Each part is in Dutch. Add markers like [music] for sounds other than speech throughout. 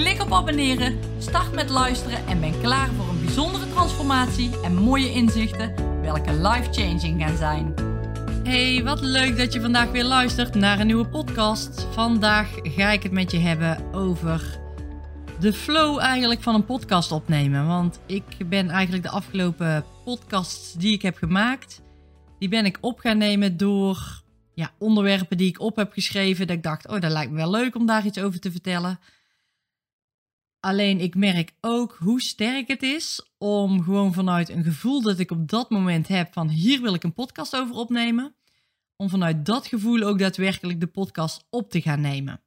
Klik op abonneren, start met luisteren en ben klaar voor een bijzondere transformatie en mooie inzichten, welke life-changing gaan zijn. Hey, wat leuk dat je vandaag weer luistert naar een nieuwe podcast. Vandaag ga ik het met je hebben over de flow eigenlijk van een podcast opnemen. Want ik ben eigenlijk de afgelopen podcasts die ik heb gemaakt, die ben ik op gaan nemen door ja, onderwerpen die ik op heb geschreven. Dat ik dacht, oh, dat lijkt me wel leuk om daar iets over te vertellen. Alleen ik merk ook hoe sterk het is om gewoon vanuit een gevoel dat ik op dat moment heb van hier wil ik een podcast over opnemen, om vanuit dat gevoel ook daadwerkelijk de podcast op te gaan nemen.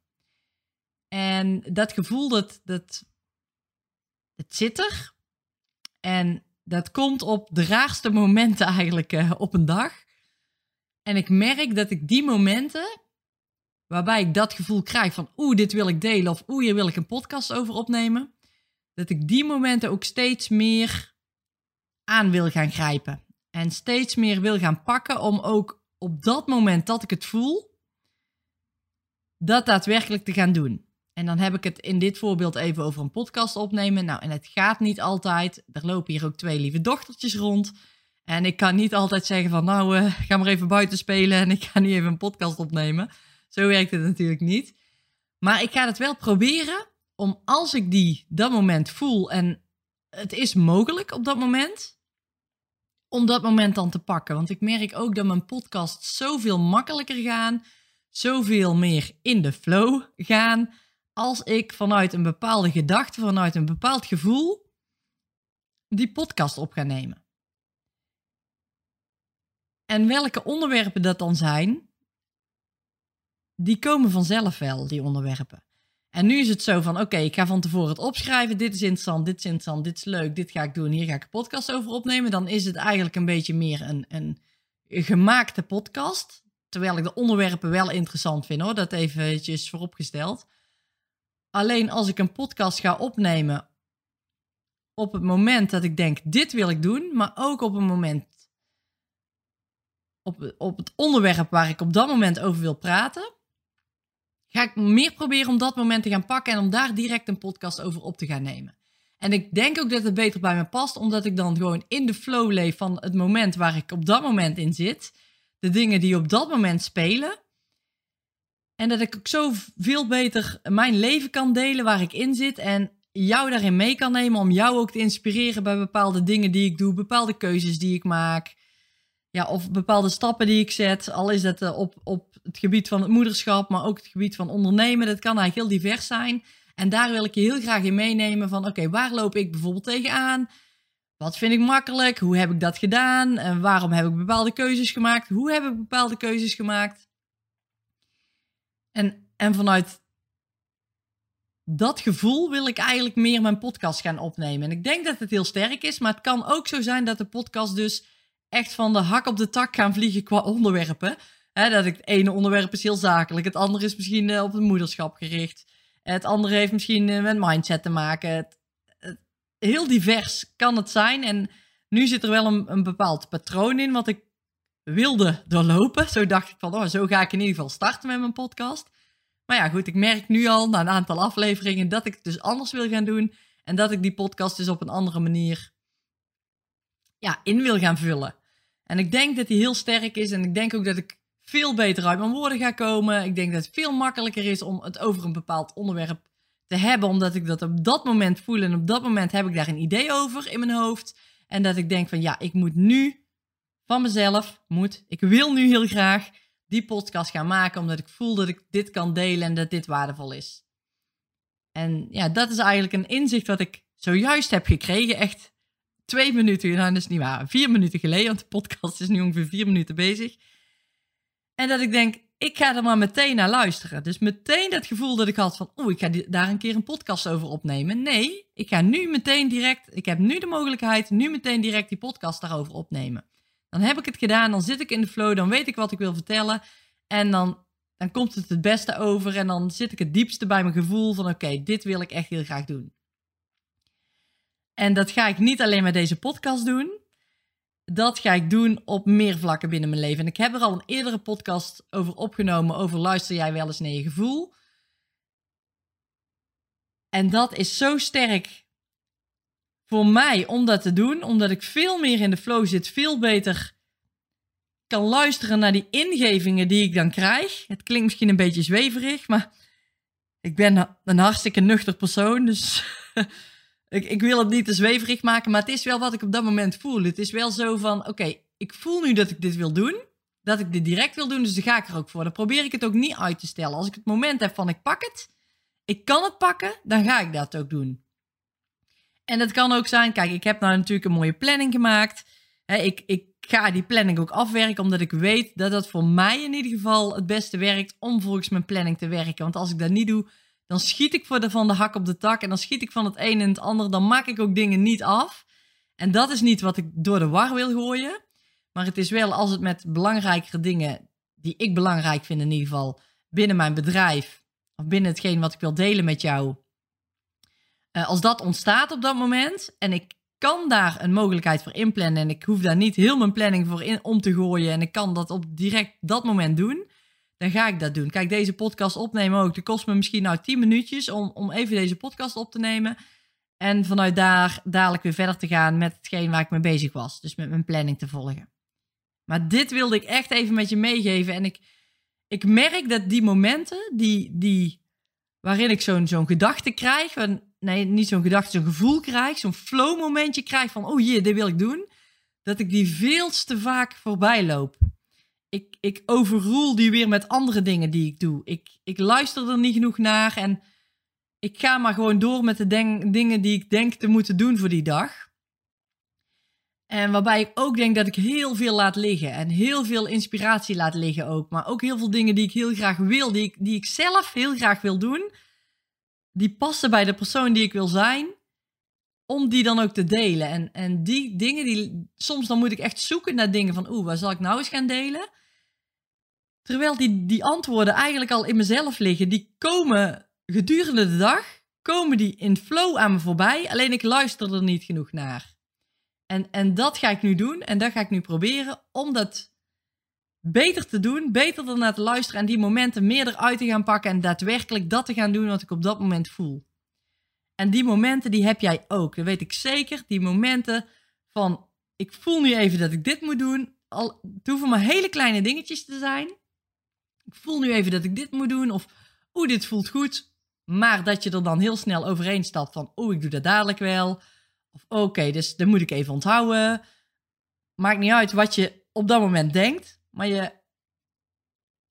En dat gevoel, dat, dat, het zit er. En dat komt op de raarste momenten eigenlijk uh, op een dag. En ik merk dat ik die momenten, waarbij ik dat gevoel krijg van oeh, dit wil ik delen of oeh, hier wil ik een podcast over opnemen, dat ik die momenten ook steeds meer aan wil gaan grijpen. En steeds meer wil gaan pakken om ook op dat moment dat ik het voel, dat daadwerkelijk te gaan doen. En dan heb ik het in dit voorbeeld even over een podcast opnemen. Nou, en het gaat niet altijd. Er lopen hier ook twee lieve dochtertjes rond. En ik kan niet altijd zeggen van nou, uh, ga maar even buiten spelen en ik ga nu even een podcast opnemen. Zo werkt het natuurlijk niet. Maar ik ga het wel proberen om als ik die dat moment voel en het is mogelijk op dat moment, om dat moment dan te pakken. Want ik merk ook dat mijn podcast zoveel makkelijker gaan, zoveel meer in de flow gaan, als ik vanuit een bepaalde gedachte, vanuit een bepaald gevoel, die podcast op ga nemen. En welke onderwerpen dat dan zijn, die komen vanzelf wel, die onderwerpen. En nu is het zo van, oké, ik ga van tevoren het opschrijven. Dit is interessant, dit is interessant, dit is leuk, dit ga ik doen. Hier ga ik een podcast over opnemen. Dan is het eigenlijk een beetje meer een, een gemaakte podcast. Terwijl ik de onderwerpen wel interessant vind, hoor. Dat eventjes vooropgesteld. Alleen als ik een podcast ga opnemen op het moment dat ik denk, dit wil ik doen. Maar ook op een moment op, op het onderwerp waar ik op dat moment over wil praten, ga ik meer proberen om dat moment te gaan pakken en om daar direct een podcast over op te gaan nemen. En ik denk ook dat het beter bij me past, omdat ik dan gewoon in de flow leef van het moment waar ik op dat moment in zit. De dingen die op dat moment spelen. En dat ik ook zo veel beter mijn leven kan delen waar ik in zit. En jou daarin mee kan nemen om jou ook te inspireren bij bepaalde dingen die ik doe, bepaalde keuzes die ik maak ja, of bepaalde stappen die ik zet. Al is het eh, op, op het gebied van het moederschap, maar ook het gebied van ondernemen. Dat kan eigenlijk heel divers zijn. En daar wil ik je heel graag in meenemen van oké, waar loop ik bijvoorbeeld tegenaan? Wat vind ik makkelijk? Hoe heb ik dat gedaan? En waarom heb ik bepaalde keuzes gemaakt? Hoe heb ik bepaalde keuzes gemaakt? En, en vanuit dat gevoel wil ik eigenlijk meer mijn podcast gaan opnemen. En ik denk dat het heel sterk is, maar het kan ook zo zijn dat de podcast dus echt van de hak op de tak gaan vliegen qua onderwerpen. dat ik het ene onderwerp is heel zakelijk, het andere is misschien uh, op het moederschap gericht. Het andere heeft misschien uh, met mindset te maken. Het, heel divers kan het zijn. En nu zit er wel een, een bepaald patroon in wat ik wilde doorlopen. Zo dacht ik van, oh, zo ga ik in ieder geval starten met mijn podcast. Maar ja, goed, ik merk nu al na een aantal afleveringen dat ik het dus anders wil gaan doen. En dat ik die podcast dus op een andere manier ja, in wil gaan vullen. En ik denk dat die heel sterk is. En ik denk ook dat ik veel beter uit mijn woorden ga komen. Ik denk dat het veel makkelijker is om het over een bepaald onderwerp te hebben. Omdat ik dat op dat moment voel. En op dat moment heb ik daar een idee over in mijn hoofd. En dat ik denk van ja, ik moet nu van mezelf, moet, ik wil nu heel graag die podcast gaan maken. Omdat ik voel dat ik dit kan delen en dat dit waardevol is. En ja, dat is eigenlijk een inzicht wat ik zojuist heb gekregen. Echt twee minuten, nou dat is niet waar, vier minuten geleden, want de podcast is nu ongeveer vier minuten bezig. En dat ik denk, ik ga er maar meteen naar luisteren. Dus meteen dat gevoel dat ik had van, oeh, ik ga daar een keer een podcast over opnemen. Nee, ik ga nu meteen direct, ik heb nu de mogelijkheid, nu meteen direct die podcast daarover opnemen. Dan heb ik het gedaan, dan zit ik in de flow, dan weet ik wat ik wil vertellen. En dan, dan komt het het beste over en dan zit ik het diepste bij mijn gevoel van, oké, dit wil ik echt heel graag doen. En dat ga ik niet alleen met deze podcast doen dat ga ik doen op meer vlakken binnen mijn leven. En ik heb er al een eerdere podcast over opgenomen, over luister jij wel eens naar je gevoel. En dat is zo sterk voor mij om dat te doen, omdat ik veel meer in de flow zit, veel beter kan luisteren naar die ingevingen die ik dan krijg. Het klinkt misschien een beetje zweverig, maar ik ben een hartstikke nuchter persoon, dus [laughs] Ik, ik wil het niet te zweverig maken, maar het is wel wat ik op dat moment voel. Het is wel zo van, oké, ik voel nu dat ik dit wil doen. Dat ik dit direct wil doen, dus dan ga ik er ook voor. Dan probeer ik het ook niet uit te stellen. Als ik het moment heb van ik pak het, ik kan het pakken, dan ga ik dat ook doen. En dat kan ook zijn, kijk, ik heb nou natuurlijk een mooie planning gemaakt. ik, ik ga die planning ook afwerken, omdat ik weet dat dat voor mij in ieder geval het beste werkt om volgens mijn planning te werken. Want als ik dat niet doe, dan schiet ik voor de, van de hak op de tak en dan schiet ik van het een in het ander. Dan maak ik ook dingen niet af. En dat is niet wat ik door de war wil gooien. Maar het is wel als het met belangrijkere dingen, die ik belangrijk vind in ieder geval, binnen mijn bedrijf, of binnen hetgeen wat ik wil delen met jou, uh, als dat ontstaat op dat moment en ik kan daar een mogelijkheid voor inplannen en ik hoef daar niet heel mijn planning voor in om te gooien en ik kan dat op direct dat moment doen, dan ga ik dat doen. Kijk, deze podcast opnemen ook. Dat kost me misschien nou 10 minuutjes om, om even deze podcast op te nemen. En vanuit daar dadelijk weer verder te gaan met hetgeen waar ik mee bezig was. Dus met mijn planning te volgen. Maar dit wilde ik echt even met je meegeven. En ik, ik merk dat die momenten die, die, waarin ik zo'n zo'n gedachte krijg. Nee, niet zo'n gedachte, zo'n gevoel krijg. Zo'n flow momentje krijg van, oh jee, dit wil ik doen. Dat ik die veel te vaak voorbij loop ik, ik overroel die weer met andere dingen die ik doe. Ik, ik luister er niet genoeg naar en ik ga maar gewoon door met de dingen die ik denk te moeten doen voor die dag. En waarbij ik ook denk dat ik heel veel laat liggen en heel veel inspiratie laat liggen ook. Maar ook heel veel dingen die ik heel graag wil, die ik, die ik zelf heel graag wil doen. Die passen bij de persoon die ik wil zijn. Om die dan ook te delen. En, en die dingen, die, soms dan moet ik echt zoeken naar dingen van, oeh, waar zal ik nou eens gaan delen? Terwijl die, die antwoorden eigenlijk al in mezelf liggen. Die komen gedurende de dag, komen die in flow aan me voorbij. Alleen ik luister er niet genoeg naar. En, en dat ga ik nu doen en dat ga ik nu proberen om dat beter te doen, beter ernaar te luisteren en die momenten meer eruit te gaan pakken en daadwerkelijk dat te gaan doen wat ik op dat moment voel. En die momenten die heb jij ook, dat weet ik zeker. Die momenten van ik voel nu even dat ik dit moet doen. Al, het hoeven maar hele kleine dingetjes te zijn ik voel nu even dat ik dit moet doen. Of oeh, dit voelt goed. Maar dat je er dan heel snel overheen stapt van oeh, ik doe dat dadelijk wel. Of oké, dus dat moet ik even onthouden. Maakt niet uit wat je op dat moment denkt. Maar je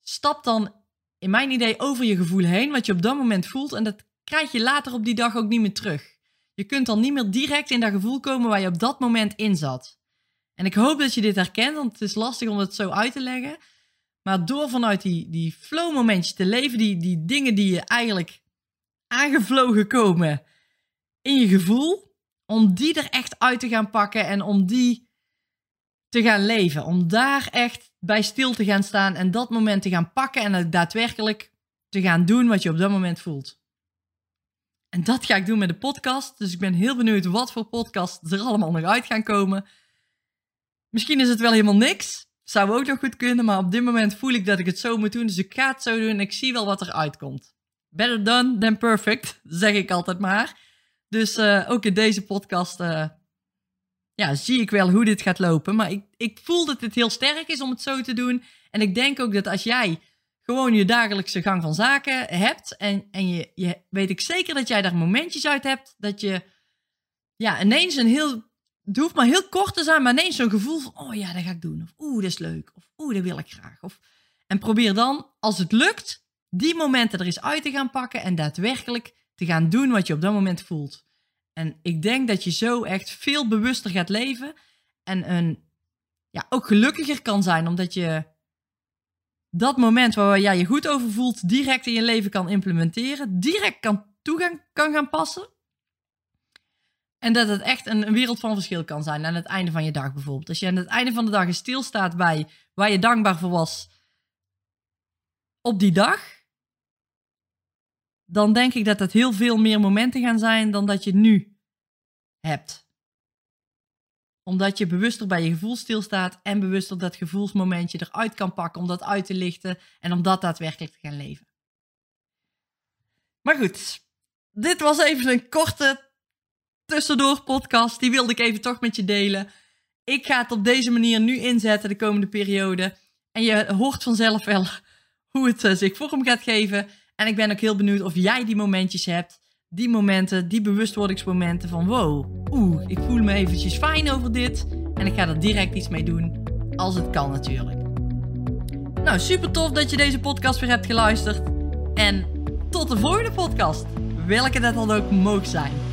stapt dan, in mijn idee, over je gevoel heen. Wat je op dat moment voelt. En dat krijg je later op die dag ook niet meer terug. Je kunt dan niet meer direct in dat gevoel komen waar je op dat moment in zat. En ik hoop dat je dit herkent, want het is lastig om het zo uit te leggen. Maar door vanuit die, die flow momentjes te leven, die, die dingen die je eigenlijk aangevlogen komen in je gevoel, om die er echt uit te gaan pakken en om die te gaan leven. Om daar echt bij stil te gaan staan en dat moment te gaan pakken en daadwerkelijk te gaan doen wat je op dat moment voelt. En dat ga ik doen met de podcast. Dus ik ben heel benieuwd wat voor podcast er allemaal nog uit gaan komen. Misschien is het wel helemaal niks. Zou ook nog goed kunnen, maar op dit moment voel ik dat ik het zo moet doen. Dus ik ga het zo doen en ik zie wel wat er uitkomt. Better done than perfect, [laughs] zeg ik altijd maar. Dus uh, ook in deze podcast uh, ja, zie ik wel hoe dit gaat lopen. Maar ik, ik voel dat het heel sterk is om het zo te doen. En ik denk ook dat als jij gewoon je dagelijkse gang van zaken hebt. En, en je, je weet ik zeker dat jij daar momentjes uit hebt. Dat je ja, ineens een heel het hoeft maar heel kort te zijn, maar ineens zo'n gevoel van, oh ja, dat ga ik doen. Of oeh, dat is leuk. Of oeh, dat wil ik graag. Of, en probeer dan, als het lukt, die momenten er eens uit te gaan pakken en daadwerkelijk te gaan doen wat je op dat moment voelt. En ik denk dat je zo echt veel bewuster gaat leven en een, ja, ook gelukkiger kan zijn, omdat je dat moment waar jij je goed over voelt, direct in je leven kan implementeren, direct kan toegang kan gaan passen. En dat het echt een, wereld van verschil kan zijn aan het einde van je dag bijvoorbeeld. Als je aan het einde van de dag stilstaat bij waar je dankbaar voor was op die dag, dan denk ik dat het heel veel meer momenten gaan zijn dan dat je nu hebt. Omdat je bewuster bij je gevoel stilstaat en bewuster dat gevoelsmomentje eruit kan pakken om dat uit te lichten en om dat daadwerkelijk te gaan leven. Maar goed, dit was even een korte tussendoor podcast. Die wilde ik even toch met je delen. Ik ga het op deze manier nu inzetten de komende periode. En je hoort vanzelf wel [laughs] hoe het uh, zich vorm gaat geven. En ik ben ook heel benieuwd of jij die momentjes hebt. Die momenten, die bewustwordingsmomenten van wow, oeh, ik voel me eventjes fijn over dit. En ik ga er direct iets mee doen, als het kan natuurlijk. Nou, super tof dat je deze podcast weer hebt geluisterd. En tot de volgende podcast, welke dat dan ook mogen zijn.